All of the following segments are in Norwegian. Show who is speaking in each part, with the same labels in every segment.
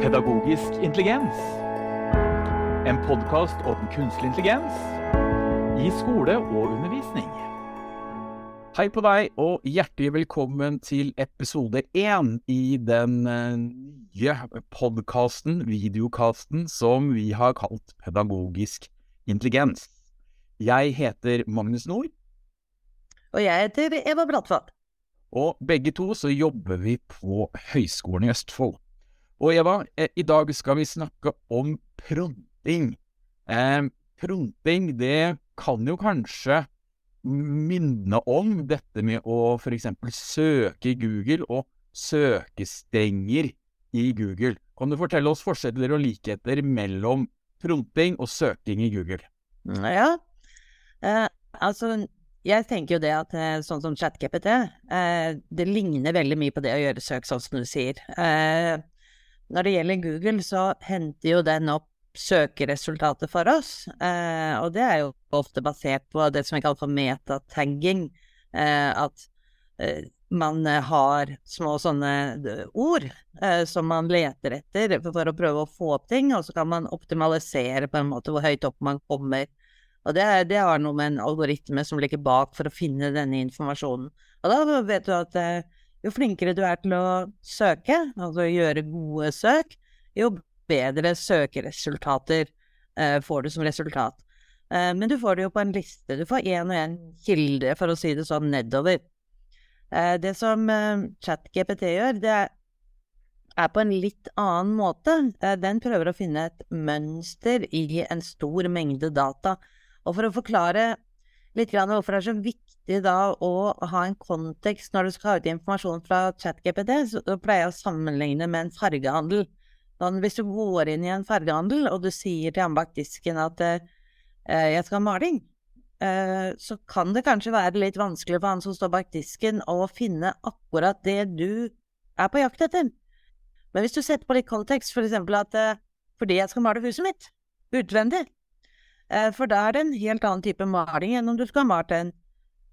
Speaker 1: Pedagogisk intelligens. En podkast om kunstig intelligens i skole og undervisning. Hei på deg, og hjertelig velkommen til episode én i den eh, nye podkasten, videokasten, som vi har kalt Pedagogisk intelligens. Jeg heter Magnus Nord.
Speaker 2: Og jeg heter Eva Bratvad.
Speaker 1: Og begge to så jobber vi på Høgskolen i Østfold. Og Eva, eh, i dag skal vi snakke om pronting. Eh, pronting, det kan jo kanskje minne om dette med å eksempel søke i Google og søkestenger i Google. Kan du fortelle oss forskjeller og likheter mellom pronting og søking i Google?
Speaker 2: Ja, eh, altså jeg tenker jo det at eh, sånn som ChatGPT, eh, det ligner veldig mye på det å gjøre søk, sånn som du sier. Eh, når det gjelder Google, så henter jo den opp søkeresultatet for oss, eh, og det er jo ofte basert på det som vi kaller for metatagging. Eh, at eh, man har små sånne ord som man leter etter for å prøve å få opp ting, og så kan man optimalisere på en måte hvor høyt opp man kommer. Og det, det, har noe med en algoritme som ligger bak for å finne denne informasjonen. Og da vet du at eh, jo flinkere du er til å søke, altså gjøre gode søk, jo bedre søkeresultater eh, får du som resultat. Eh, men du får det jo på en liste. Du får én og én kilde, for å si det sånn, nedover. Eh, det som eh, ChatGPT gjør, det er på en litt annen måte. Eh, den prøver å finne et mønster i en stor mengde data. Og for å forklare litt grann hvorfor det er så viktig da å ha en kontekst når du skal ha ut informasjon fra ChatGPT, så pleier jeg å sammenligne med en fargehandel. Sånn, hvis du går inn i en fargehandel, og du sier til han bak disken at eh, jeg skal ha maling, eh, så kan det kanskje være litt vanskelig for han som står bak disken, å finne akkurat det du er på jakt etter. Men hvis du setter på litt kontekst, for eksempel at eh, fordi jeg skal male huset mitt utvendig, for da er det en helt annen type maling enn om du skulle ha malt en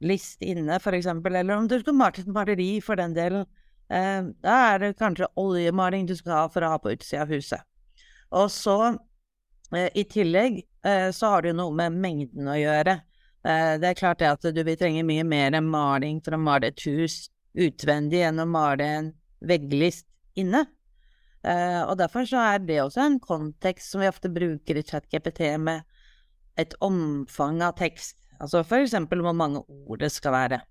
Speaker 2: list inne, eksempel, eller om du skulle malt et maleri, for den delen. Eh, da er det kanskje oljemaling du skal ha for å ha på utsida av huset. Og så, eh, i tillegg, så har det jo noe med mengden å gjøre. Det er klart det at du vil trenge mye mer enn maling for å male et hus utvendig enn å male en vegglist inne. Og derfor så er det også en kontekst som vi ofte bruker i ChatGPT med et omfang av tekst, altså for eksempel hvor mange ord det skal være.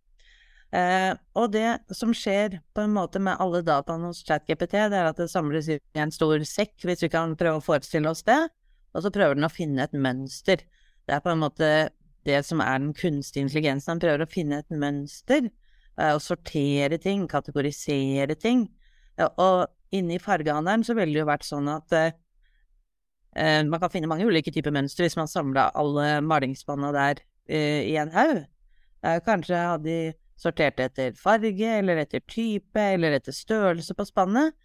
Speaker 2: Eh, og det som skjer på en måte med alle dataene hos ChatGPT, det er at det samles i en stor sekk, hvis vi kan prøve å forestille oss det, og så prøver den å finne et mønster. Det er på en måte det som er den kunstige intelligensen. Den prøver å finne et mønster, eh, og sortere ting, kategorisere ting. Og inne i fargehandelen så ville det jo vært sånn at Eh, man kan finne mange ulike typer mønstre hvis man samla alle malingsspanna der eh, i en haug. Eh, kanskje hadde de sortert etter farge, eller etter type, eller etter størrelse på spannet.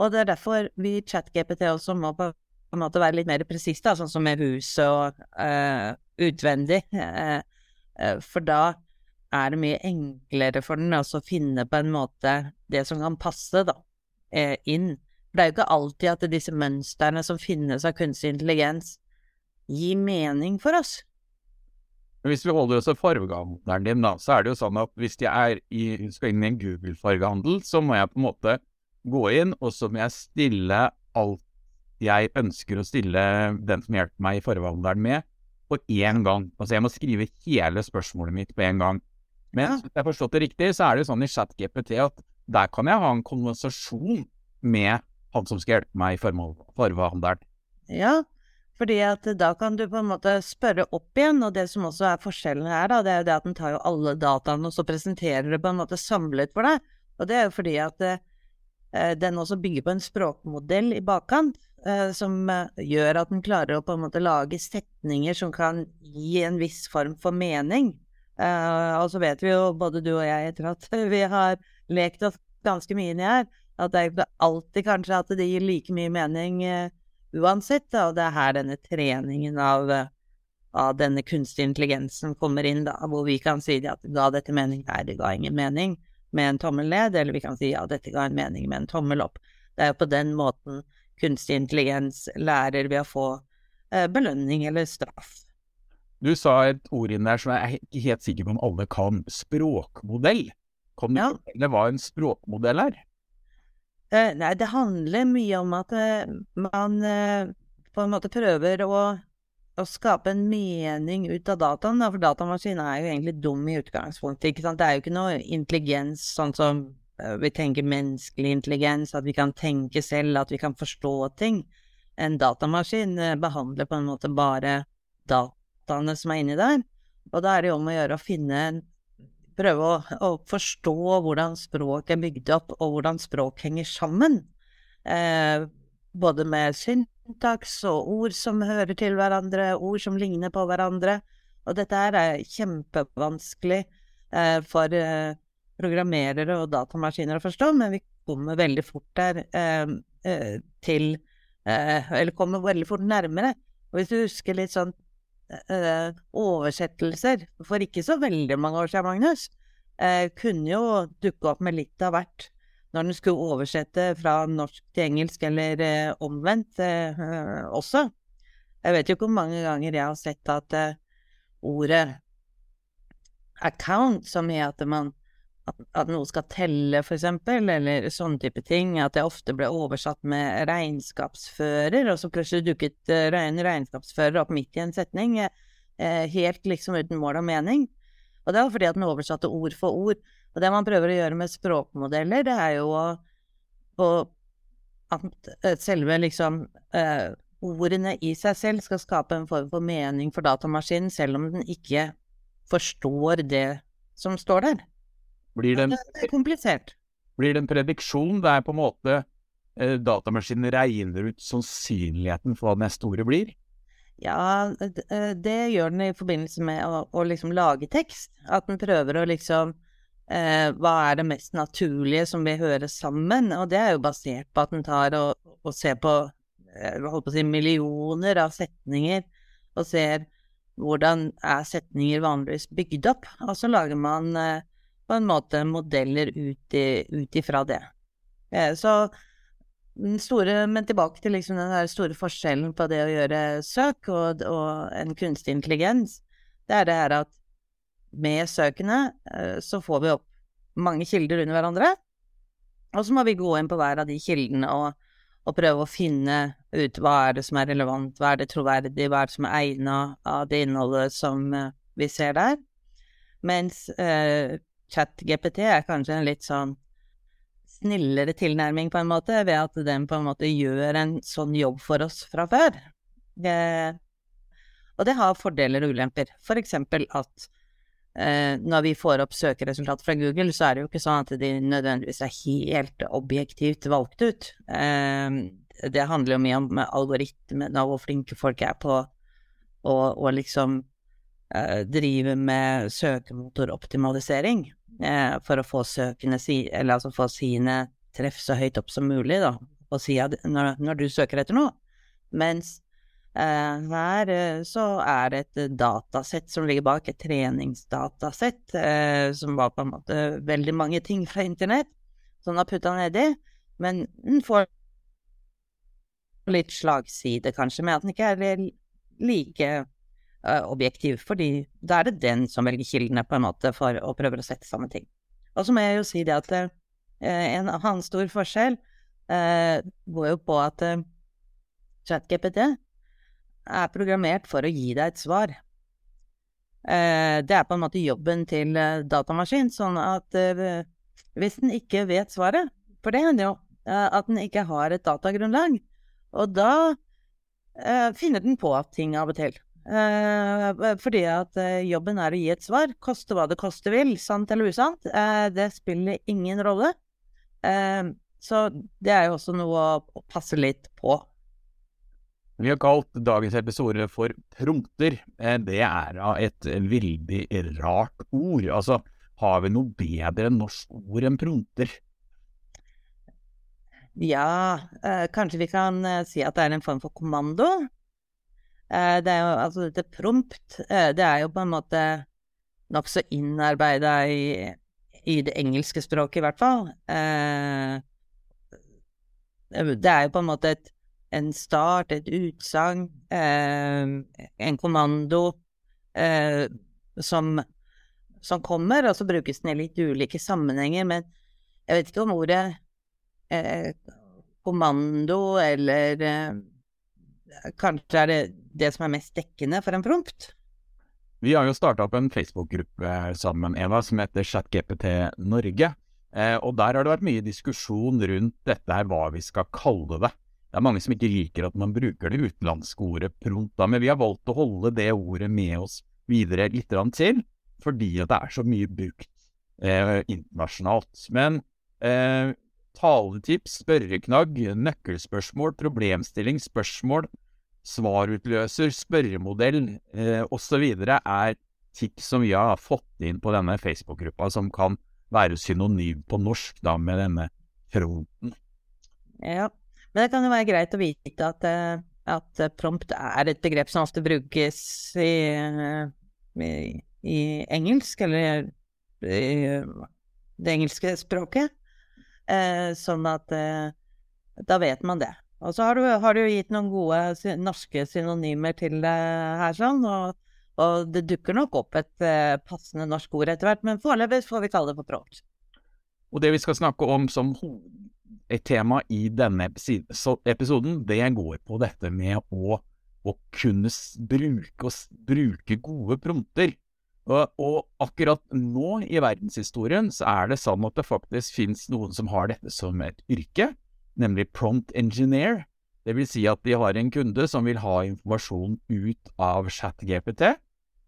Speaker 2: Og det er derfor vi i ChatGPT også må på en måte være litt mer presise, sånn som med huset og uh, utvendig. Uh, uh, for da er det mye enklere for den å finne på en måte det som kan passe da, inn. For det er jo ikke alltid at disse mønstrene som finnes av kunstig intelligens, gir mening for oss.
Speaker 1: Hvis vi holder oss til fargehandelen din, da, så er det jo sånn at hvis jeg er i, skal inn i en Google-fargehandel, så må jeg på en måte gå inn, og så må jeg stille alt jeg ønsker å stille den som hjelper meg i fargehandelen med, på én gang. Altså jeg må skrive hele spørsmålet mitt på én gang. Men hvis jeg har forstått det riktig, så er det jo sånn i ChatGPT at der kan jeg ha en konversasjon med han som skal hjelpe meg i farvehandelen.
Speaker 2: Ja, fordi at da kan du på en måte spørre opp igjen, og det som også er forskjellen her, da, det er jo det at den tar jo alle dataene og så presenterer det på en måte samlet for deg. Og det er jo fordi at eh, den også bygger på en språkmodell i bakkant, eh, som eh, gjør at den klarer å på en måte lage setninger som kan gi en viss form for mening. Eh, og så vet vi jo, både du og jeg, etter at vi har lekt oss ganske mye inni her, at det er ikke alltid kanskje at det gir like mye mening uh, uansett. Da. Og det er her denne treningen av, uh, av, denne kunstige intelligensen kommer inn, da, hvor vi kan si at ga dette mening? Nei, det ga ingen mening med en tommel ned. Eller vi kan si ja, dette ga en mening med en tommel opp. Det er jo på den måten kunstig intelligens lærer ved å få uh, belønning eller straff.
Speaker 1: Du sa et ord inn der som jeg er ikke helt sikker på om alle kan. Språkmodell. Kan du
Speaker 2: Ja.
Speaker 1: fortelle hva en språkmodell er?
Speaker 2: Eh, nei, det handler mye om at eh, man eh, på en måte prøver å, å skape en mening ut av dataen, da, for datamaskinen er jo egentlig dum i utgangspunktet, ikke sant. Det er jo ikke noe intelligens sånn som vi tenker menneskelig intelligens, at vi kan tenke selv, at vi kan forstå ting. En datamaskin eh, behandler på en måte bare dataene som er inni der, og da er det jo om å gjøre å finne prøve å, å forstå hvordan språk er bygd opp, og hvordan språk henger sammen. Eh, både med syntaks og ord som hører til hverandre, ord som ligner på hverandre. Og dette er kjempevanskelig eh, for eh, programmerere og datamaskiner å forstå, men vi kommer veldig fort der eh, eh, til eh, Eller kommer veldig fort nærmere. Og hvis du husker litt sånn eh, oversettelser for ikke så veldig mange år siden, Magnus, eh, kunne jo dukke opp med litt av hvert når den skulle oversette fra norsk til engelsk, eller eh, omvendt eh, eh, også. Jeg vet jo ikke hvor mange ganger jeg har sett at eh, ordet account, som i at man at, at noe skal telle, for eksempel, eller sånne type ting, at det ofte ble oversatt med regnskapsfører, og så plutselig dukket eh, en regnskapsfører opp midt i en setning, eh, helt liksom uten mål og mening. Og det var fordi at den oversatte ord for ord. Og det man prøver å gjøre med språkmodeller, det er jo å, at eh, selve liksom eh, ordene i seg selv skal skape en form for mening for datamaskinen, selv om den ikke forstår det som står der.
Speaker 1: Blir det
Speaker 2: Det er komplisert.
Speaker 1: blir det en prediksjon der på en måte eh, datamaskinen regner ut sannsynligheten for hva neste ordet blir?
Speaker 2: Ja, eh, det gjør den i forbindelse med å, å liksom lage tekst. At den prøver å liksom eh, Hva er det mest naturlige som vil høre sammen? Og det er jo basert på at den tar og, og ser på eh, på si millioner av setninger, og ser hvordan er setninger vanligvis bygd opp. Og så lager man eh, på en måte modeller ut, ifra det. Eh, så store, men tilbake til liksom den store forskjellen på det å gjøre søk og, og en kunstig intelligens, det er det her at med søkene eh, så får vi opp mange kilder under hverandre, og så må vi gå inn på hver av de kildene og, og prøve å finne ut hva er det som er relevant, hva er det troverdig, hva er det som er egnet av det innholdet som eh, vi ser der. Mens eh, ChatGPT er kanskje en litt sånn snillere tilnærming, på en måte, ved at den på en måte gjør en sånn jobb for oss fra før. Det, og det har fordeler og ulemper. For eksempel at eh, når vi får opp søkeresultat fra Google, så er det jo ikke sånn at de nødvendigvis er helt objektivt valgt ut. Eh, det handler jo mye om algoritmene og hvor flinke folk er på å, liksom eh, drive med søkemotoroptimalisering for å få søkene si, eller altså få sine treff så høyt opp som mulig, da, på sida når, når du søker etter noe. Mens eh, her eh, så er det et datasett som ligger bak, et treningsdatasett, eh, som var på en måte veldig mange ting fra internett, som han har putta nedi, men den får litt slagside, kanskje, med at den ikke er like eh, objektiv, fordi da er det den som velger kildene, på en måte, for å prøve å sette sammen ting. Og så må jeg jo si det at eh, en annen stor forskjell eh, går jo på at eh, ChatGPT er programmert for å gi deg et svar. Eh, det er på en måte jobben til eh, datamaskin, sånn at eh, hvis den ikke vet svaret, for det hender jo eh, at den ikke har et datagrunnlag, og da eh, finner den på ting av og til. Eh, fordi at eh, jobben er å gi et svar, koste hva det koste vil, sant eller usant. Eh, det spiller ingen rolle. Så det er jo også noe å, passe litt på.
Speaker 1: Vi har kalt dagens episode for prompter. Det er da et veldig rart ord. Altså, har vi noe bedre norsk ord enn prompter?
Speaker 2: Ja, eh, kanskje vi kan si at det er en form for kommando. Eh, det er jo altså dette prompt, eh, det er jo på en måte nokså innarbeida i, i det engelske språket, i hvert fall. Eh, det er jo på en måte et, en start, et utsagn, en kommando som, som kommer, og så brukes den i litt ulike sammenhenger. Men jeg vet ikke om ordet kommando eller Kanskje er det det som er mest dekkende for en prompt?
Speaker 1: Vi har jo starta opp en Facebook-gruppe sammen, Eva, som heter ChatGPT Norge. Eh, og der har det vært mye diskusjon rundt dette her, hva vi skal kalle det. Det er mange som ikke liker at man bruker det utenlandske ordet prompt, da, men vi har valgt å holde det ordet med oss videre litt til, fordi det er så mye brukt eh, internasjonalt. Men eh, taletips, spørreknagg, nøkkelspørsmål, problemstilling, spørsmål, svarutløser, spørremodell eh, osv. er tips som vi har fått inn på denne Facebook-gruppa, som kan være synonym på norsk da med denne fronten.
Speaker 2: Ja, men det kan jo være greit å vite at, eh, at prompt er et begrep som ofte brukes i, eh, i, i engelsk, eller i det engelske språket. Eh, sånn at eh, da vet man det. Og så har du, har du gitt noen gode norske synonymer til det her, sånn, og, og det dukker nok opp et eh, passende norsk ord etter hvert, men foreløpig får vi kalle det for prompt.
Speaker 1: Og det vi skal snakke om som et tema i denne episoden, det går på dette med å, å kunne bruke, bruke gode prompter. Og, og, akkurat nå i verdenshistorien så er det sånn at det faktisk finnes noen som har dette som et yrke, nemlig prompt engineer. Det vil si at de har en kunde som vil ha informasjon ut av ChatGPT,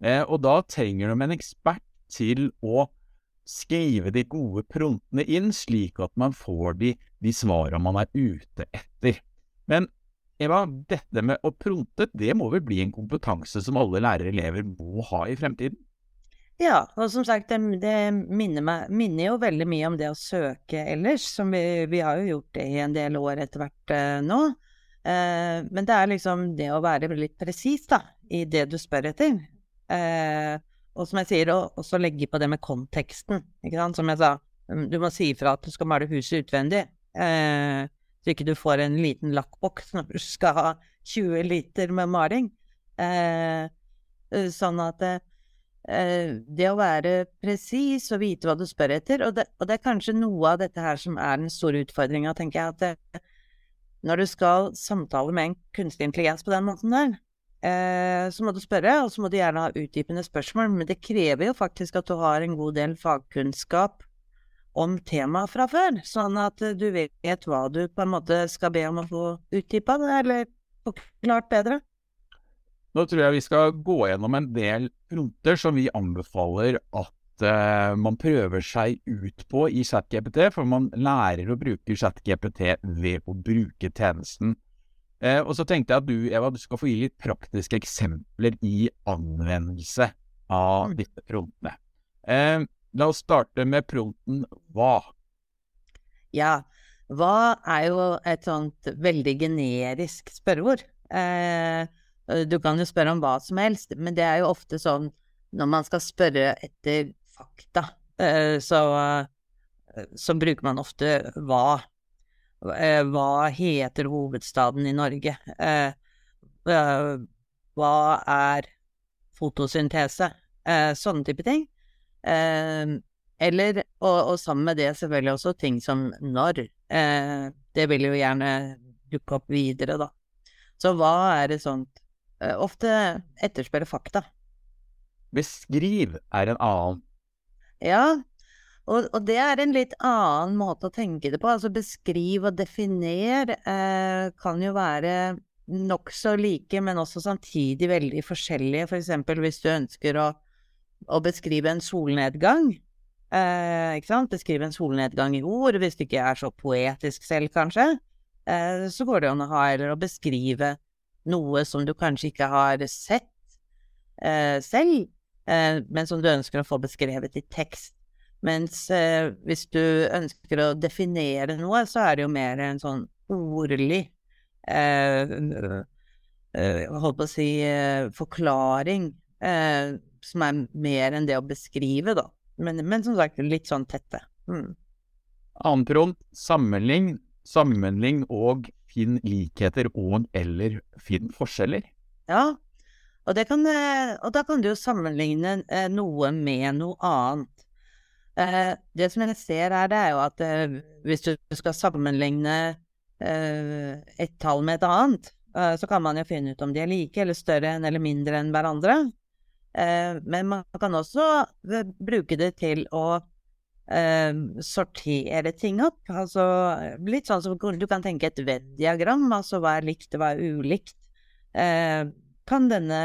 Speaker 1: eh, og da trenger de en ekspert til å skrive de gode promptene inn, slik at man får de, de svarene man er ute etter. Men Eva, dette med å prompte, det må vel bli en kompetanse som alle lærere og elever må ha i fremtiden?
Speaker 2: Ja, og som sagt, det, det minner, meg, minner, jo veldig mye om det å søke ellers, som vi, vi har jo gjort det i en del år etter hvert eh, nå. Eh, men det er liksom det å være litt presis, da, i det du spør etter. Eh, og som jeg sier, også legge på det med konteksten, ikke sant. Som jeg sa, mm, du må si ifra at du skal male huset utvendig. Eh, så ikke du får en liten lakkboks når du skal ha 20 liter med maling. Eh, sånn at eh, Eh, det å være presis og vite hva du spør etter, og det, og det, er kanskje noe av dette her som er den store utfordringa, tenker jeg, at det, når du skal samtale med en kunstig intelligens på den måten der, eh, så må du spørre, og så må du gjerne ha utdypende spørsmål, men det krever jo faktisk at du har en god del fagkunnskap om temaet fra før, sånn at du vet hva du på en måte skal be om å få utdypa, eller forklart bedre.
Speaker 1: Nå tror jeg vi skal gå gjennom en del fronter som vi anbefaler at uh, man prøver seg ut på i ChatGPT, for man lærer å bruke ChatGPT ved å bruke tjenesten. Uh, og så tenkte jeg at du, Eva, du skal få gi litt praktiske eksempler i anvendelse av disse frontene. Uh, la oss starte med pronten hva.
Speaker 2: Ja, hva er jo et sånt veldig generisk spørreord. Eh, Eh, du kan jo spørre om hva som helst, men det er jo ofte sånn når man skal spørre etter fakta, eh, så, eh, så bruker man ofte hva. Hva heter hovedstaden i Norge? Hva er fotosyntese? Sånne type ting. Eller, og, og, sammen med det selvfølgelig også ting som når. Det vil jo gjerne dukke opp videre, da. Så hva er det sånt Eh, ofte etterspørre fakta.
Speaker 1: Beskriv er en annen.
Speaker 2: Ja, og, og, det er en litt annen måte å tenke det på. Altså beskriv og definer eh, kan jo være nokså like, men også samtidig veldig forskjellige. For eksempel hvis du ønsker å, å beskrive en solnedgang. Eh, ikke sant? Beskrive en solnedgang i ord, hvis du ikke er så poetisk selv, kanskje. Eh, så går det an å ha eller å beskrive noe som du kanskje ikke har sett eh, selv, eh, men som du ønsker å få beskrevet i tekst. Mens eh, hvis du ønsker å definere noe, så er det jo mer en sånn ordlig eh, eh, Holdt på å si eh, forklaring, som er mer enn det å beskrive, da. Men, men som sagt litt sånn tette. Mm.
Speaker 1: Annen prompt, sammenlign sammenlign og finn likheter og eller finn forskjeller.
Speaker 2: Ja, og, kan, eh, og da kan du jo sammenligne eh, noe med noe annet. Eh, det som jeg ser her, det er jo at hvis du skal sammenligne et tall med et annet, så kan man jo finne ut om de er like eller større enn eller mindre enn hverandre. men man kan også bruke det til å sortere ting opp. Altså litt sånn som du kan tenke et Venn-diagram, altså hva er likt og hva er ulikt. kan denne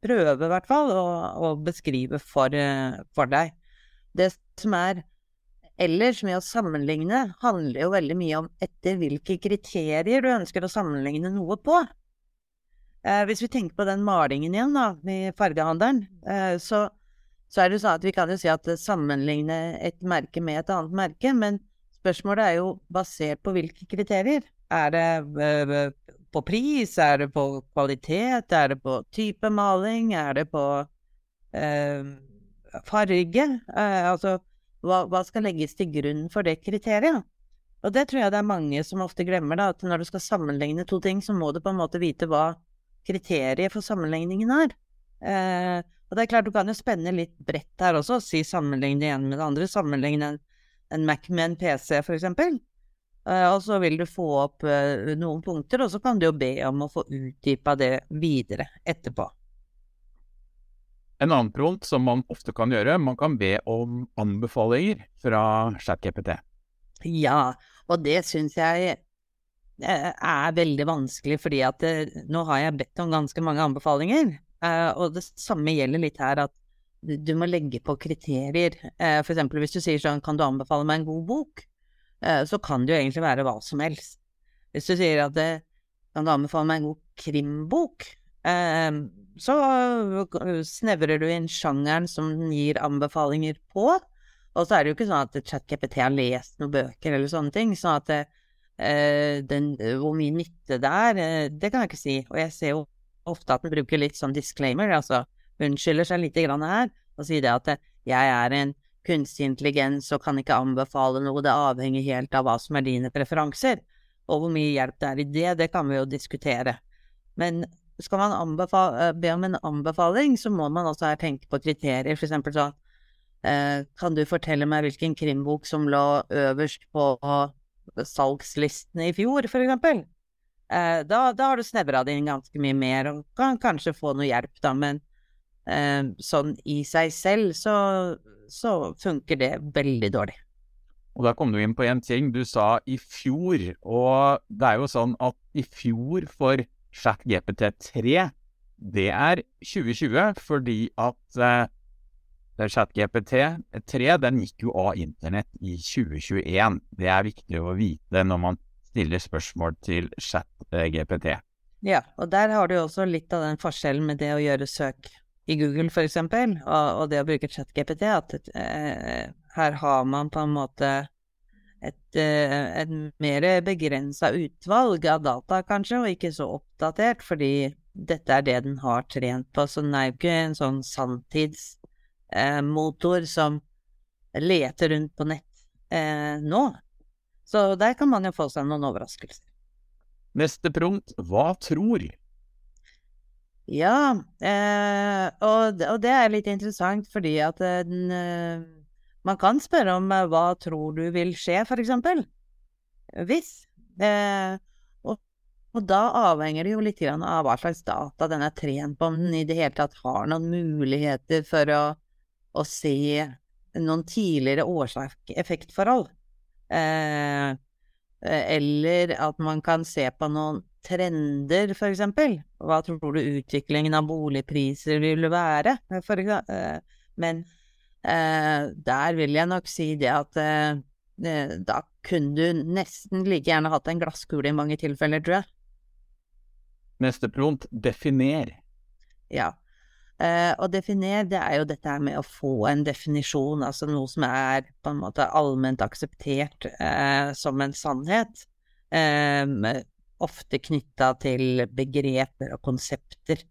Speaker 2: prøve, i hvert fall, å, beskrive for, for deg. Det som er ellers med å sammenligne, handler jo veldig mye om etter hvilke kriterier du ønsker å sammenligne noe på. Eh, hvis vi tenker på den malingen igjen, da, i fargehandelen, eh, så, så, er det sånn at vi kan jo si at sammenligne et merke med et annet merke, men spørsmålet er jo basert på hvilke kriterier. Er det eh, på pris, er det på kvalitet, er det på type maling, er det på eh, farge? Eh, altså, hva, hva, skal legges til grunn for det kriteriet? Og det tror jeg det er mange som ofte glemmer, da, at når du skal sammenligne to ting, så må du på en måte vite hva kriteriet for sammenligningen er. Eh, og det er klart, du kan jo spenne litt bredt her også, si sammenligne det ene med det andre. Sammenligne en, en Mac med en PC, for eksempel. Uh, og så vil du få opp uh, noen punkter, og så kan du jo be om å få utdypa det videre etterpå.
Speaker 1: En annen prompt som man ofte kan gjøre, man kan be om anbefalinger fra ChatGPT.
Speaker 2: Ja, og det syns jeg eh, er veldig vanskelig, fordi at det, nå har jeg bedt om ganske mange anbefalinger. Eh, og det samme gjelder litt her, at du må legge på kriterier. For eksempel hvis du sier sånn, kan du anbefale meg en god bok? Så kan det jo egentlig være hva som helst. Hvis du sier at kan du anbefale meg en god krimbok? så snevrer du inn sjangeren som den gir anbefalinger på. Og så er det jo ikke sånn at ChatKPT har lest noen bøker eller sånne ting. sånn at det, den, hvor mye nytte det er, eh, det kan jeg ikke si. Og jeg ser jo ofte at en bruker litt sånn disclaimer, altså unnskylder seg lite grann her og sier det at jeg er en kunstig intelligens og kan ikke anbefale noe, det avhenger helt av hva som er dine preferanser. Og hvor mye hjelp det er i det, det kan vi jo diskutere. Men skal man eh, be om en anbefaling, så må man også her tenke på kriterier. For eksempel sånn Kan du fortelle meg hvilken krimbok som lå øverst på salgslistene i fjor, for eksempel? Eh, da, da, har du snevra det inn ganske mye mer, og kan kanskje få noe hjelp, da, men eh, sånn i seg selv så, så funker det veldig dårlig.
Speaker 1: Og da kom du inn på en ting du sa i fjor, og det er jo sånn at i fjor for ChatGPT3, det er 2020 fordi at eh, ChatGPT3 den gikk jo av internett i 2021. Det er viktig å vite når man stiller spørsmål til ChatGPT.
Speaker 2: Ja, og der har du også litt av den forskjellen med det å gjøre søk i Google f.eks., og, og det å bruke ChatGPT, at eh, her har man på en måte et, eh, et mer begrensa utvalg av data, kanskje, og ikke så oppdatert, fordi dette er det den har trent på. Så den er jo ikke en sånn sanntidsmotor eh, som leter rundt på nett eh, nå. Så der kan man jo få seg noen overraskelser.
Speaker 1: Neste punkt, hva tror?
Speaker 2: Ja, eh, og, og, det er litt interessant fordi at eh, den eh, man kan spørre om eh, hva tror du vil skje, for eksempel. Hvis. Eh, og, og, da avhenger det jo litt av hva slags data den er trent på, om den i det hele tatt har noen muligheter for å, å se noen tidligere årsak-effektforhold. Eh, eller at man kan se på noen trender, for eksempel. Hva tror du utviklingen av boligpriser vil være? For, eh, men Eh, der vil jeg nok si det at eh, da kunne du nesten like gjerne hatt en glasskule i mange tilfeller, tror jeg.
Speaker 1: Neste prompt definer.
Speaker 2: Ja. Eh, og definere, det er jo dette her med å få en definisjon, altså noe som er på en måte allment akseptert uh, som en sannhet. Eh, ofte knytta til begreper og konsepter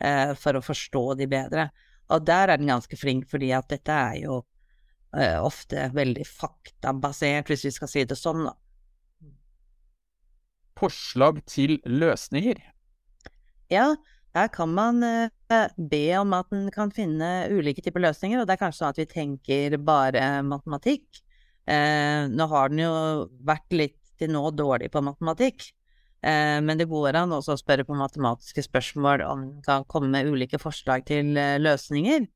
Speaker 2: uh, for å forstå de bedre. Og der er den ganske flink, fordi at dette er jo uh, ofte veldig faktabasert, hvis vi skal si det sånn, da.
Speaker 1: forslag til løsninger.
Speaker 2: Ja, her kan man eh, be om at en kan finne ulike typer løsninger, og det er kanskje sånn at vi tenker bare matematikk. Eh, nå har den jo vært litt til nå dårlig på matematikk, eh, men det går an også å spørre på matematiske spørsmål om en kan komme med ulike forslag til løsninger.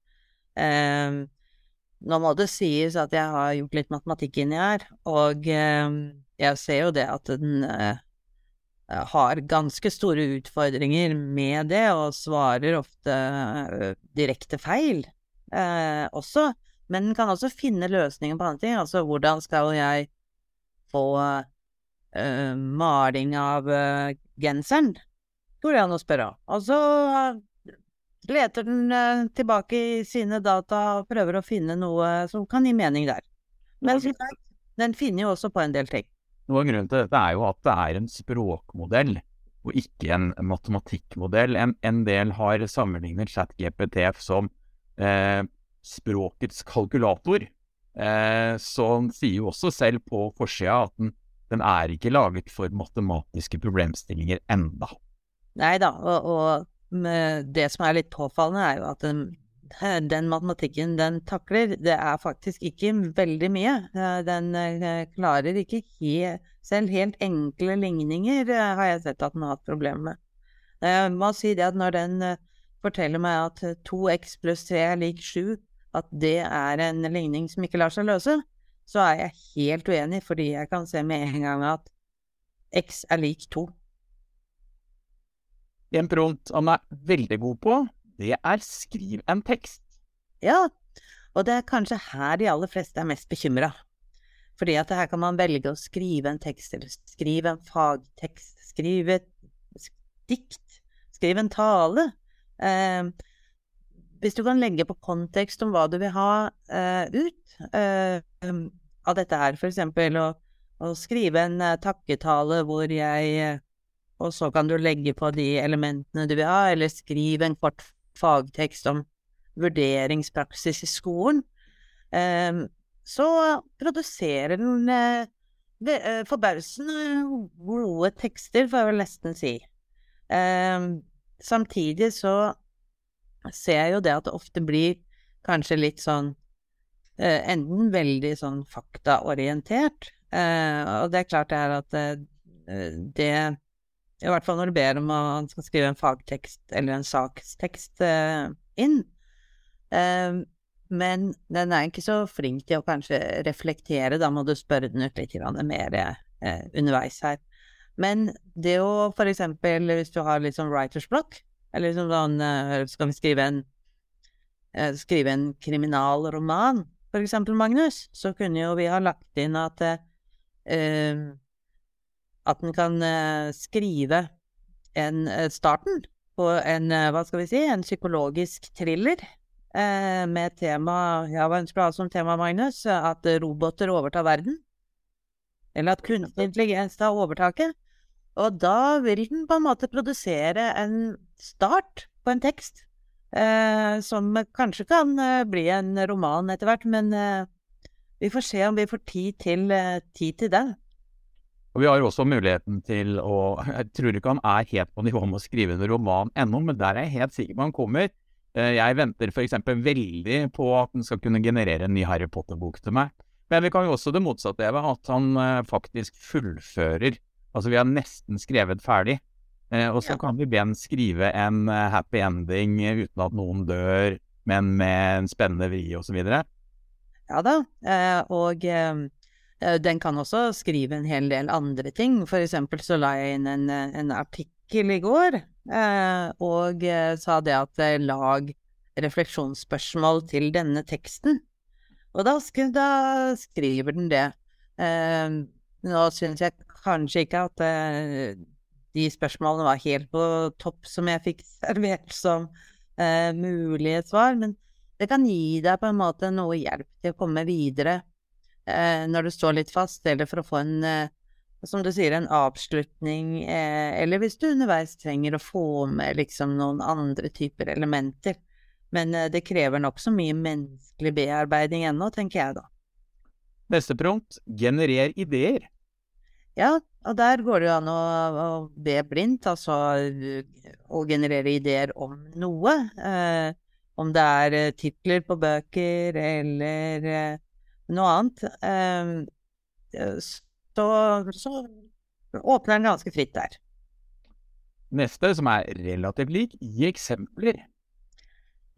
Speaker 2: Nå må det sies at jeg har gjort litt matematikk inni her, og jeg ser jo det at den har ganske store utfordringer med det, og svarer ofte uh, direkte feil eh, også. Men kan også finne løsninger på andre ting. Altså hvordan skal jeg få eh, maling av genseren? Går det an å spørre. Og så leter den tilbake i sine data og prøver å finne noe som kan gi mening der. Men den finner jo også på en del ting.
Speaker 1: Noe av grunnen til dette er jo at det er en språkmodell, og ikke en matematikkmodell. En, en del har sammenlignet ChatGPT som eh, språkets kalkulator. Eh, han sier jo også selv på forsida at den, den, er ikke laget for matematiske problemstillinger enda.
Speaker 2: Nei da, og, og det som er litt påfallende, er jo at den den matematikken den takler, det er faktisk ikke veldig mye. Eh, den eh, klarer ikke helt Selv helt enkle ligninger eh, har jeg sett at den har hatt problemer med. Jeg må si det at når den forteller meg at 2x pluss 3 er lik 7, at det er en ligning som ikke lar seg løse, så er jeg helt uenig, fordi jeg kan se med en gang at x er lik 2.
Speaker 1: En prompt han er veldig god på, det er skriv en tekst.
Speaker 2: Ja, og det er kanskje her de aller fleste er mest bekymra. Fordi at her kan man velge å skrive en tekst, eller skrive en fagtekst, skrive et dikt, skrive en tale. Eh, hvis du kan legge på kontekst om hva du vil ha eh, ut eh, av dette her, for eksempel å, å skrive en uh, takketale hvor jeg Og så kan du legge på de elementene du vil ha, eller skrive en kort fagtekst om vurderingspraksis i skolen, eh, så produserer den eh, eh, forbausende gode tekster, får jeg vel nesten si. Samtidig så ser jeg jo det at det ofte blir kanskje litt sånn Enten veldig sånn faktaorientert, og det er klart det er at det i hvert fall når du ber om at han skal skrive en fagtekst eller en sakstekst eh, inn. Eh, men den er ikke så flink til å kanskje reflektere, da må du spørre den ut litt mer eh, underveis her. Men det å for eksempel, hvis du har litt sånn writers block, eller liksom sånn eh, Skal vi skrive en, eh, skrive en kriminalroman, for eksempel, Magnus, så kunne jo vi ha lagt inn at eh, at en kan uh, skrive en, uh, starten på en, uh, hva skal vi si, en psykologisk thriller med tema Ja, hva ønsker du å ha som tema, Magnus? At roboter overtar verden? Eller at kunstig intelligens tar overtaket? Og da vil den på en måte produsere en start på en tekst, som kanskje kan bli en roman etter hvert, men vi får se om vi får tid til, tid til den.
Speaker 1: Og vi har også muligheten til å Jeg tror ikke han er helt på nivå med å skrive en roman ennå, men der er jeg helt sikker på han kommer. Eh, jeg venter f.eks. veldig på at han skal kunne generere en ny Harry Potter-bok til meg. Men vi kan jo også det motsatte, Eva, at han eh, faktisk fullfører. Altså, vi har nesten skrevet ferdig. Eh, og så ja. kan vi be han skrive en happy ending uten at noen dør, men med en spennende vri osv.
Speaker 2: Ja da, og den kan også skrive en hel del andre ting. For eksempel så la jeg inn en, en artikkel i går eh, og eh, sa det at lag refleksjonsspørsmål til denne teksten. Og da, da skriver den det. Nå syns jeg kanskje ikke at de spørsmålene var helt på topp som jeg fikk servert som mulige svar, men det kan gi deg på en måte noe hjelp til å komme videre eh, når du står litt fast, eller for å få en, eh, som du sier, en avslutning, eh, eller hvis du underveis trenger å få med liksom noen andre typer elementer. Men eh, det krever nokså mye menneskelig bearbeiding ennå, tenker jeg da.
Speaker 1: Neste prompt, generer ideer.
Speaker 2: Ja, og der går det jo an å, å be blindt, altså å generere ideer om noe. Eh, om det er eh, titler på bøker eller eh, noe annet. Eh, så, så åpner den ganske fritt der.
Speaker 1: Neste, som er relativt lik, gi eksempler.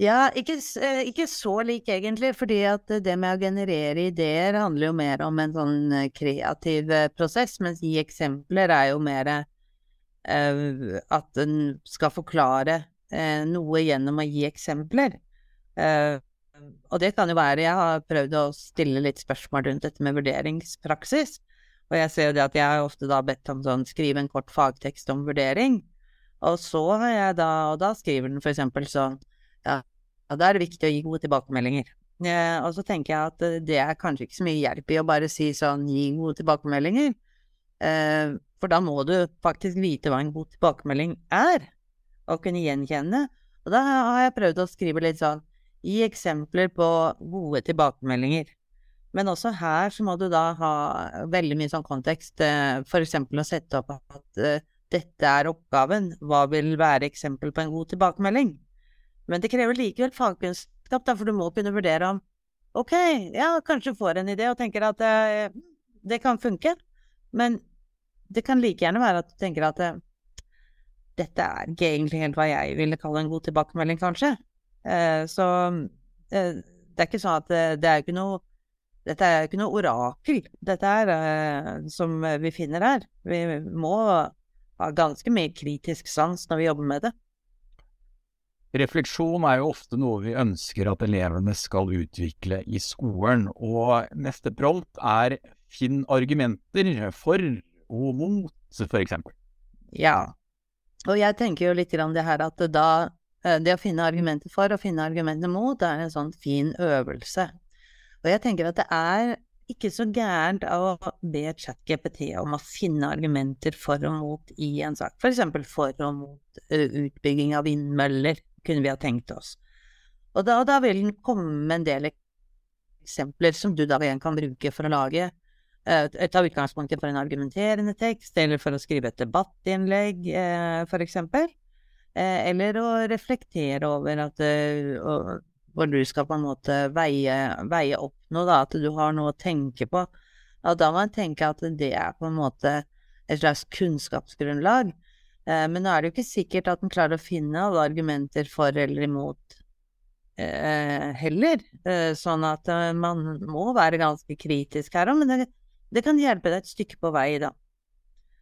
Speaker 2: Ja, ikke, eh, ikke, så lik egentlig, fordi at det med å generere ideer handler jo mer om en sånn eh, kreativ prosess, mens gi eksempler er jo mer uh, at en skal forklare uh, noe gjennom å gi eksempler. Uh, og det kan jo være Jeg har prøvd å stille litt spørsmål rundt dette med vurderingspraksis. Og jeg ser jo det at jeg har ofte da bedt om sånn skrive en kort fagtekst om vurdering. Og så har jeg da Og da skriver den for eksempel sånn ja, da er det viktig å gi gode tilbakemeldinger. Eh, og så tenker jeg at eh, det er kanskje ikke så mye hjelp i å bare si sånn gi gode tilbakemeldinger. Eh, for da må du faktisk vite hva en god tilbakemelding er, og kunne gjenkjenne. Og da har jeg prøvd å skrive litt sånn gi eksempler på gode tilbakemeldinger. Men også her så må du da ha veldig mye sånn kontekst, f.eks. for eksempel å sette opp at eh, dette er oppgaven, hva vil være eksempel på en god tilbakemelding? Men det krever likevel fagkunnskap, da, for du må kunne vurdere om ok, ja, kanskje får en idé og tenker at eh, det kan funke, men det kan like gjerne være at du tenker at eh, dette er ikke egentlig helt hva jeg ville kalle en god tilbakemelding, kanskje. Eh, så eh, det er ikke sånn at eh, det er ikke noe dette er ikke noe orakel, dette er som vi finner her. Vi må ha ganske mye kritisk sans når vi jobber med det.
Speaker 1: Refleksjon er jo ofte noe vi ønsker at elevene skal utvikle i skolen, og neste prompt er finn argumenter for og mot, eksempel.
Speaker 2: Ja, og jeg tenker jo litt grann det her at da det å finne argumenter for og finne argumenter mot, er en sånn fin øvelse. Og jeg tenker at det er ikke så gærent å be ChatGPT om å finne argumenter for og mot i en sak. For, for og mot eh, utbygging av vindmøller kunne vi ha tenkt oss. Og da, da vil den komme med en del eksempler som du da igjen kan bruke for å lage eh, Ta utgangspunktet for en argumenterende tekst, eller for å skrive et debattinnlegg, eh, for eksempel. Eh, eller å reflektere over at hvor du skal på en måte veie, veie opp noe, da, at du har noe å tenke på. Og da må en tenke at det er på en måte et slags kunnskapsgrunnlag. Eh, men nå er det jo ikke sikkert at en klarer å finne alle argumenter for eller imot eh, heller. Eh, sånn at eh, man må være ganske kritisk her òg, men det, det, kan hjelpe deg et stykke på vei, da.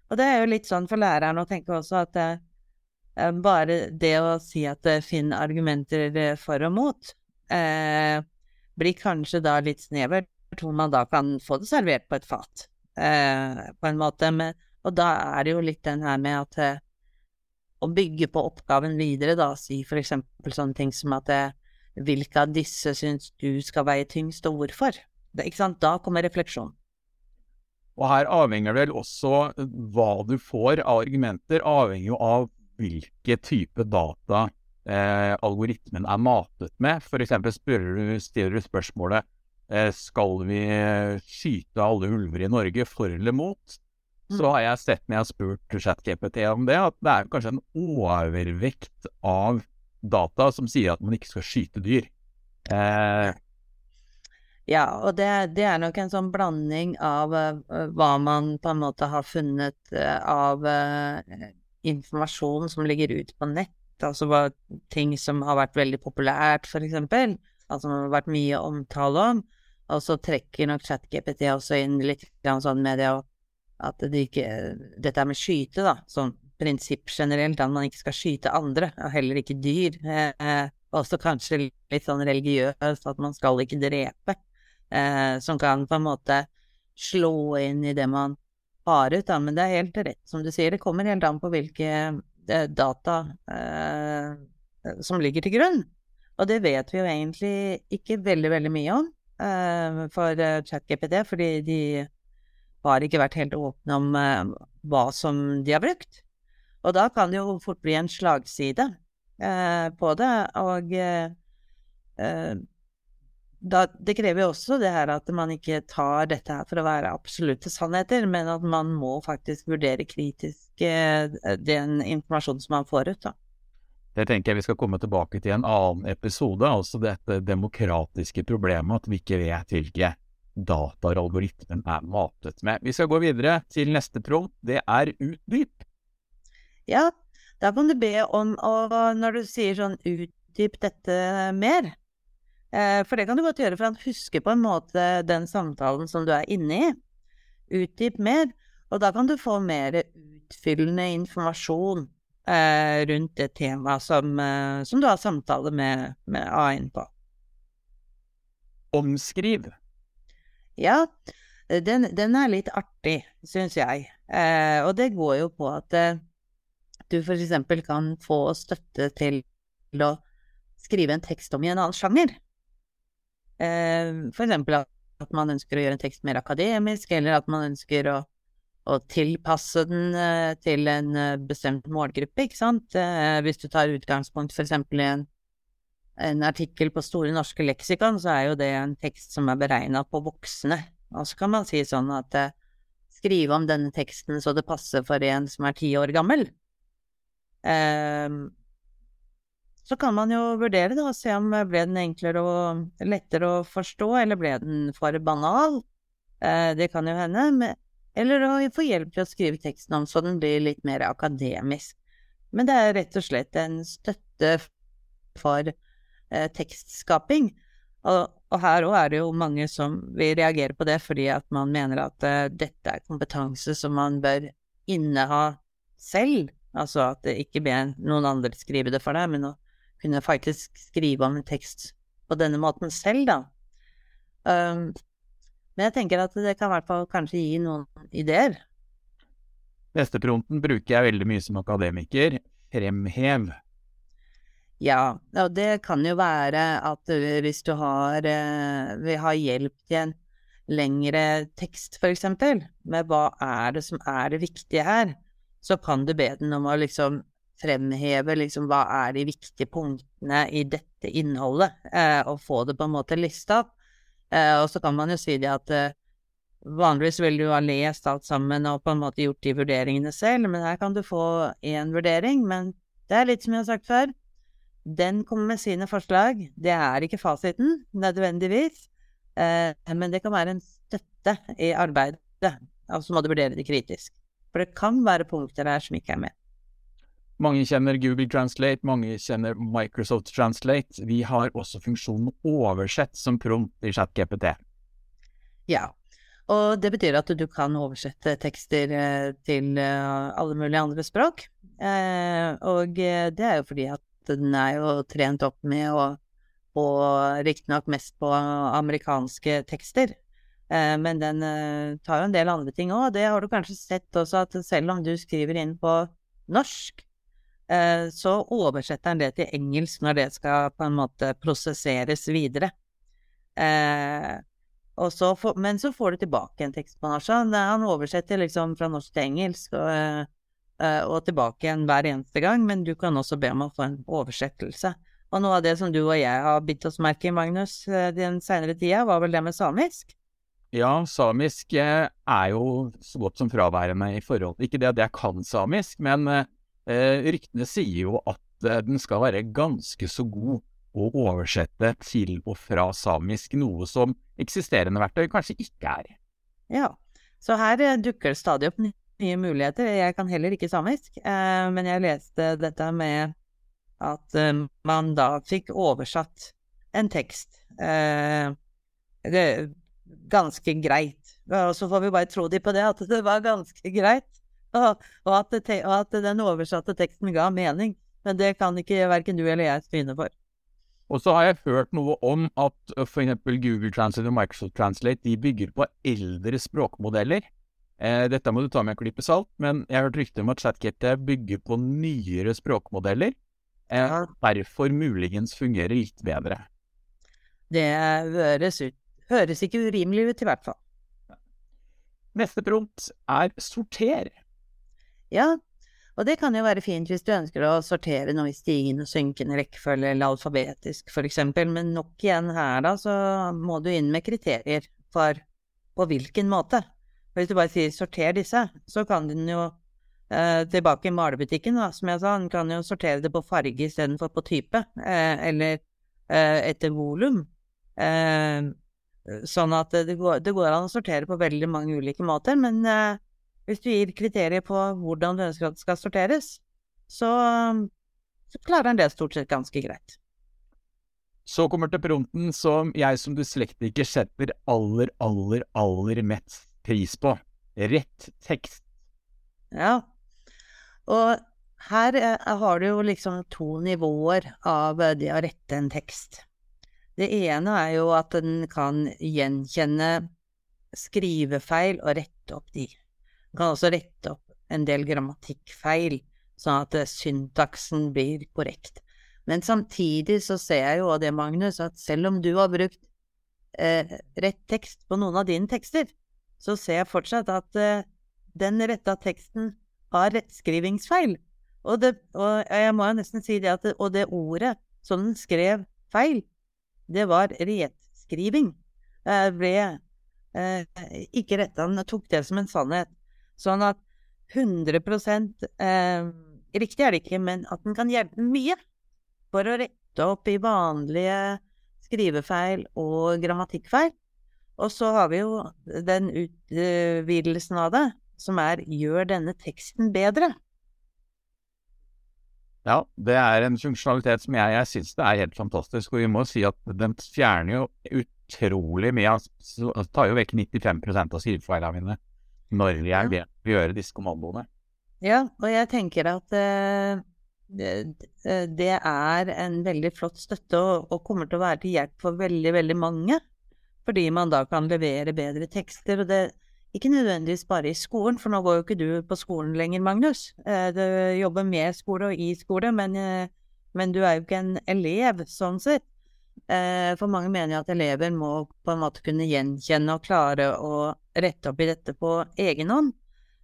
Speaker 2: Og det er jo litt sånn for læreren å tenke også at eh, eh, bare det å si at finn argumenter for og mot, blir kanskje da litt snevert, hvor man da kan få det servert på et fat, på en måte. Men, og da er det jo litt den her med at å bygge på oppgaven videre, da, si for eksempel sånne ting som at eh, hvilke av disse syns du skal veie tyngst, og hvorfor? Det, ikke sant? Da kommer refleksjon.
Speaker 1: Og her avhenger vel også eh, hva du får av argumenter, avhenger jo av hvilke type data eh, algoritmen er matet med. Du, stiller du spørsmålet eh, skal vi skyte alle ulver i Norge for eller mot? så mm. har jeg sett når jeg har spurt ChatGPT om det, at det er kanskje en overvekt av data som sier at man ikke skal skyte dyr. Eh,
Speaker 2: ja, og det, det, er nok en sånn blanding av uh, hva man på en måte har funnet uh, av uh, informasjon som ligger ut på nett, altså hva, ting som har vært veldig populært, for eksempel, altså som har vært mye omtale om, og så trekker nok ChatGPT også inn litt sånn med det at det ikke Dette med skyte, da, sånn prinsipp generelt, at man ikke skal skyte andre, og heller ikke dyr. Eh, også kanskje litt sånn religiøst, at man skal ikke drepe. Eh, som kan på en måte slå inn i det man har ut, da. Men det er helt rett som du sier, det kommer helt an på hvilke eh, data eh, som ligger til grunn. Og det vet vi jo egentlig ikke veldig, veldig mye om eh, for ChatGPD, ChatGPT, fordi de har ikke vært helt åpne om hva som de har brukt. Og da kan det jo fort bli en slagside på det. Og da, det krever jo også det her at man ikke tar dette her for å være absolutte sannheter, men at man må faktisk vurdere kritisk eh, den informasjonen som man får ut. da.
Speaker 1: Det tenker jeg vi skal komme tilbake til i en annen episode, altså dette demokratiske problemet at vi ikke vet hvilke dataer algoritmen er matet med. Vi skal gå videre til neste prompt, det er utdyp.
Speaker 2: Ja, da kan du be om å, når du sier sånn utdyp dette mer, for det kan du godt gjøre, for han husker på en måte den samtalen som du er inne i. Utdyp mer, og da kan du få mer utfyllende informasjon eh, rundt det temaet som, eh, som, du har samtale med, med AI-en på.
Speaker 1: Omskriv.
Speaker 2: Ja, den, den er litt artig, syns jeg. Eh, og det går jo på at eh, du eksempel kan få støtte til å skrive en tekst om i en annen sjanger. Eh, for eksempel at man ønsker å gjøre en tekst mer akademisk, eller at man ønsker å, å tilpasse den eh, til en eh, bestemt målgruppe, ikke sant. hvis du tar utgangspunkt eksempel i en, en artikkel på Store norske leksikon, så er jo det en tekst som er beregna på voksne. Og så kan man si sånn at skrive om denne teksten så det passer for en som er ti år gammel. Um, så kan man jo vurdere det og se om ble den enklere og lettere å forstå, eller ble den for banal? Eh, det kan jo hende. Eller å få hjelp til å skrive teksten om så den blir litt mer akademisk. Men det er rett og slett en støtte for eh, tekstskaping. Og, her òg er det jo mange som vil reagere på det fordi at man mener at dette er kompetanse som man bør inneha selv. Altså at det ikke ber noen andre skrive det for deg, men å kunne faktisk skrive om en tekst på denne måten selv, da. Um, men jeg tenker at det kan i hvert fall kanskje gi noen ideer.
Speaker 1: Nesteprompten bruker jeg veldig mye som akademiker. Fremhev.
Speaker 2: Ja, og det kan jo være at hvis du har, eh, vil ha hjelp til en lengre tekst, for eksempel, med hva er det som er det viktige her, så kan du be den om å liksom fremheve liksom hva er de viktige punktene i dette innholdet, eh, og få det på en måte lista opp. Eh, og så kan man jo si det at eh, vanligvis vil du ha lest alt sammen og på en måte gjort de vurderingene selv, men her kan du få én vurdering. Men det er litt som jeg har sagt før, den kommer med sine forslag. Det er ikke fasiten, nødvendigvis, eh, men det kan være en støtte i arbeidet. Og så må du vurdere det kritisk. For det kan være punkter her som ikke er med.
Speaker 1: Mange kjenner Google Translate, mange kjenner Microsoft Translate. Vi har også funksjonen oversett som prompt i ChatGPT.
Speaker 2: Ja, og det betyr at du kan oversette tekster eh, til eh, alle mulige andre språk. Eh, og det er jo fordi at den er jo trent opp med å og riktignok mest på amerikanske tekster. Men den tar jo en del andre ting òg. Det har du kanskje sett også, at selv om du skriver inn på norsk, så oversetter han det til engelsk når det skal på en måte prosesseres videre. Eh, så for, men så får du tilbake en tekst på norsk. Han oversetter liksom fra norsk til engelsk og, eh, og, tilbake igjen hver eneste gang, men du kan også be om å få en oversettelse. Og noe av det som du og jeg har bitt oss merke i, Magnus, den seinere tida, var vel det med samisk?
Speaker 1: Ja, samisk er jo så godt som fraværende i forhold Ikke det at jeg kan samisk, men Eh, ryktene sier jo at eh, den skal være ganske så god å oversette til og fra samisk, noe som eksisterende verktøy kanskje ikke er.
Speaker 2: Ja, så her eh, dukker det stadig opp nye muligheter. Jeg kan heller ikke samisk, men jeg leste dette med at man da fikk oversatt en tekst ganske greit. Og så får vi bare tro de på det, at det var ganske greit. Og, at det, og, at den oversatte teksten ga mening. Men det kan ikke verken du eller jeg stryne for.
Speaker 1: Og så har jeg hørt noe om at f.eks. Google Translate og Microsoft Translate de bygger på eldre språkmodeller. Eh, dette må du ta med en klype salt, men jeg har hørt rykter om at ChatGPT bygger på nyere språkmodeller. Eh, derfor muligens fungerer litt bedre.
Speaker 2: Det høres, ut, høres ikke urimelig ut, i hvert fall.
Speaker 1: Neste prompt er sorter.
Speaker 2: Ja, Og det kan jo være fint hvis du ønsker å sortere noe i stigende og synkende rekkefølge, eller alfabetisk for eksempel, men nok igjen her da, så må du inn med kriterier for på hvilken måte. Hvis du bare sier sorter disse, så kan den jo eh, tilbake i malebutikken, da, som jeg sa, den kan jo sortere det på farge istedenfor på type, eh, eller eh, etter volum. Eh, sånn at det går, det går, an å sortere på veldig mange ulike måter, men eh, hvis du gir kriterier på hvordan det skal sorteres, så, så klarer han det stort sett ganske greit.
Speaker 1: Så kommer til prompten som jeg som dyslektiker setter aller, aller, aller mest pris på. Rett tekst.
Speaker 2: Ja, og her eh, har du jo liksom to nivåer av eh, det å rette en tekst. Det ene er jo at den kan gjenkjenne skrivefeil og rette opp de. Man kan også rette opp en del grammatikkfeil, sånn at eh, syntaksen blir korrekt. Men samtidig så ser jeg jo av det, Magnus, at selv om du har brukt eh, rett tekst på noen av dine tekster, så ser jeg fortsatt at eh, den retta teksten har rettskrivingsfeil. Og, det, og, jeg må jo nesten si det at det, Og det ordet som den skrev feil, det var retskriving. Jeg ble eh, ikke retta, den tok det som en sannhet. Sånn at 100 eh, Riktig er det ikke, men at den kan hjelpe mye for å rette opp i vanlige skrivefeil og grammatikkfeil. Og så har vi jo den utvidelsen av det, som er 'gjør denne teksten bedre'.
Speaker 1: Ja, det er en funksjonalitet som jeg, jeg syns det er helt fantastisk. Og vi må si at den fjerner jo utrolig mye. Altså, tar jo vekk 95% av skrivefeilene mine når jeg å gjøre disse kommandoene.
Speaker 2: Ja, og jeg tenker at uh, det, det, er en veldig flott støtte og, og, kommer til å være til hjelp for veldig, veldig mange. Fordi man da kan levere bedre tekster. og det ikke nødvendigvis bare i skolen, for nå går jo ikke du på skolen lenger, Magnus. Uh, du jobber med skole og i skole, men, men du er jo ikke en elev sånn sett. For mange mener jo at elever må på en måte kunne gjenkjenne og klare å rette opp i dette på egen hånd.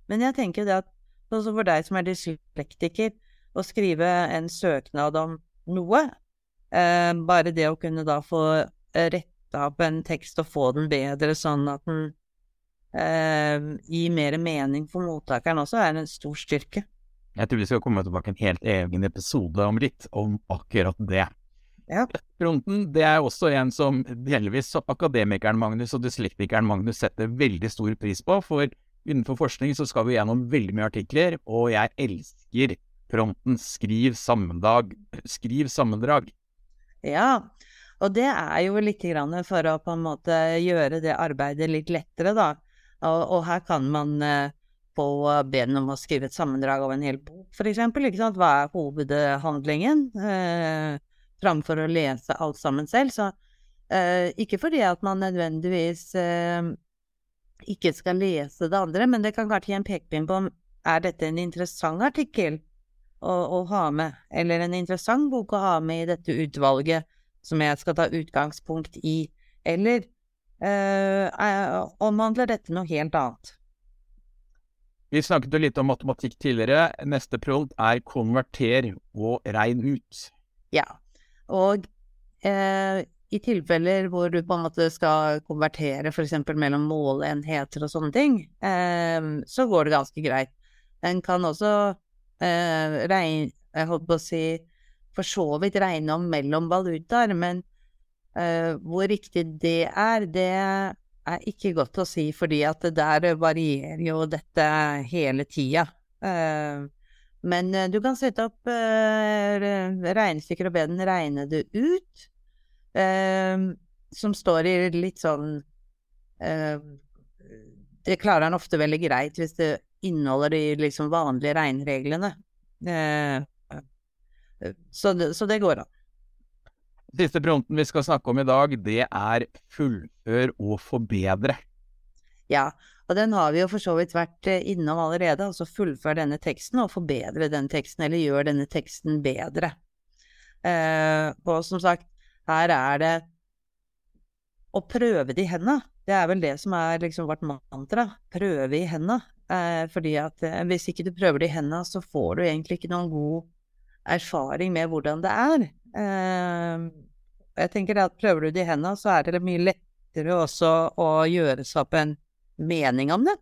Speaker 2: Men jeg tenker det at også for deg som er dyslektiker, å skrive en søknad om noe, eh, bare det å kunne da få retta opp en tekst og få den bedre sånn at den eh, gir mer mening for mottakeren også, er en stor styrke.
Speaker 1: Jeg tror vi skal komme tilbake en helt egen episode om litt om akkurat det.
Speaker 2: Ja.
Speaker 1: Fronten det er også en som delvis akademikeren Magnus og dyslektikeren Magnus setter veldig stor pris på. For innenfor forskning så skal vi gjennom veldig mye artikler, og jeg elsker fronten skriv sammendrag. Skriv sammendrag.
Speaker 2: Ja, og det er jo litt grann for å på en måte gjøre det arbeidet litt lettere, da. Og, og her kan man på få be den om å skrive et sammendrag av en hel bok, for eksempel. Ikke sant? Hva er hovedhandlingen? Eh, framfor å lese alt sammen selv. Så eh, ikke fordi at man nødvendigvis eh, ikke skal lese det andre, men det kan kanskje gi en pekepinn på om er dette en interessant artikkel å, å, ha med, eller en interessant bok å ha med i dette utvalget som jeg skal ta utgangspunkt i, eller eh, omhandler dette noe helt annet?
Speaker 1: Vi snakket jo litt om matematikk tidligere. Neste prompt er konverter og regn ut.
Speaker 2: Ja, og eh, i tilfeller hvor du på en måte skal konvertere f.eks. mellom måleenheter og sånne ting, eh, så går det ganske greit. En kan også eh, regne Jeg holdt på å si for så vidt regne om mellom valutaer, men eh, hvor riktig det er, det er ikke godt å si, fordi at det der varierer jo dette hele tida. Eh, men uh, du kan sette opp uh, regnestykker og be den regne det ut, uh, som står i litt sånn Det klarer han ofte veldig greit hvis det inneholder de liksom vanlige regnereglene. Så det, så, det, går an.
Speaker 1: Siste pronten vi skal snakke om i dag, det er fullfør og forbedre.
Speaker 2: Ja, og den har vi jo for så vidt vært eh, innom allerede, altså fullfør denne teksten og forbedre den teksten, eller gjør denne teksten bedre. Eh, og som sagt, her er det å prøve det i henda. Det er vel det som er liksom vårt mantra. Prøve i henda. Eh, fordi at eh, hvis ikke du prøver det i hendene, så får du egentlig ikke noen god erfaring med hvordan det er. Eh, jeg tenker at prøver du det i hendene, så er det mye lettere også å gjøre seg opp en mening om det.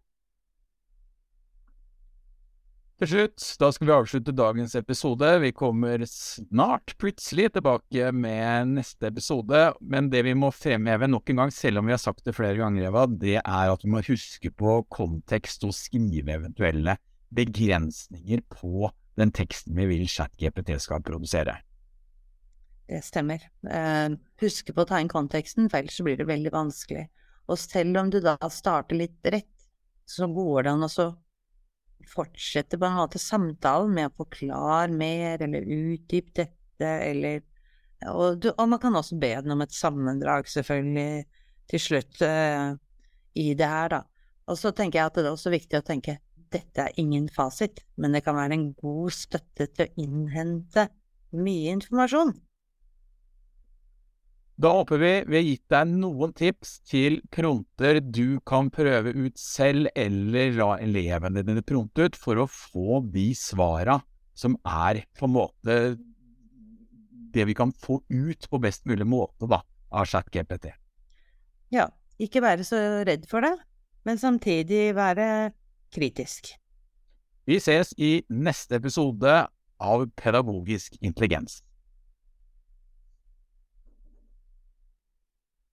Speaker 1: Til slutt, da skal vi avslutte dagens episode. Vi kommer snart plutselig tilbake med neste episode. Men det vi må fremheve nok en gang, selv om vi har sagt det flere ganger, Eva, det er at vi må huske på kontekst og skrive eventuelle begrensninger på den teksten vi vil ChatGPT skal produsere.
Speaker 2: Det stemmer. Eh, husk på å ta inn konteksten, for ellers blir det veldig vanskelig. Og selv om du da starter litt rett, så går det an å fortsette på en måte samtalen med å forklare mer, eller utdype dette, eller og, du, og, man kan også be den om et sammendrag, selvfølgelig, til slutt uh, i det her, da. Og så tenker jeg at det er også viktig å tenke dette er ingen fasit, men det kan være en god støtte til å innhente mye informasjon.
Speaker 1: Da håper vi vi har gitt deg noen tips til pronter du kan prøve ut selv, eller la elevene dine pronte ut, for å få de svara som er på en måte det vi kan få ut på best mulig måte da, av ChatGPT.
Speaker 2: Ja, ikke være så redd for det, men samtidig være kritisk.
Speaker 1: Vi ses i neste episode av Pedagogisk intelligens.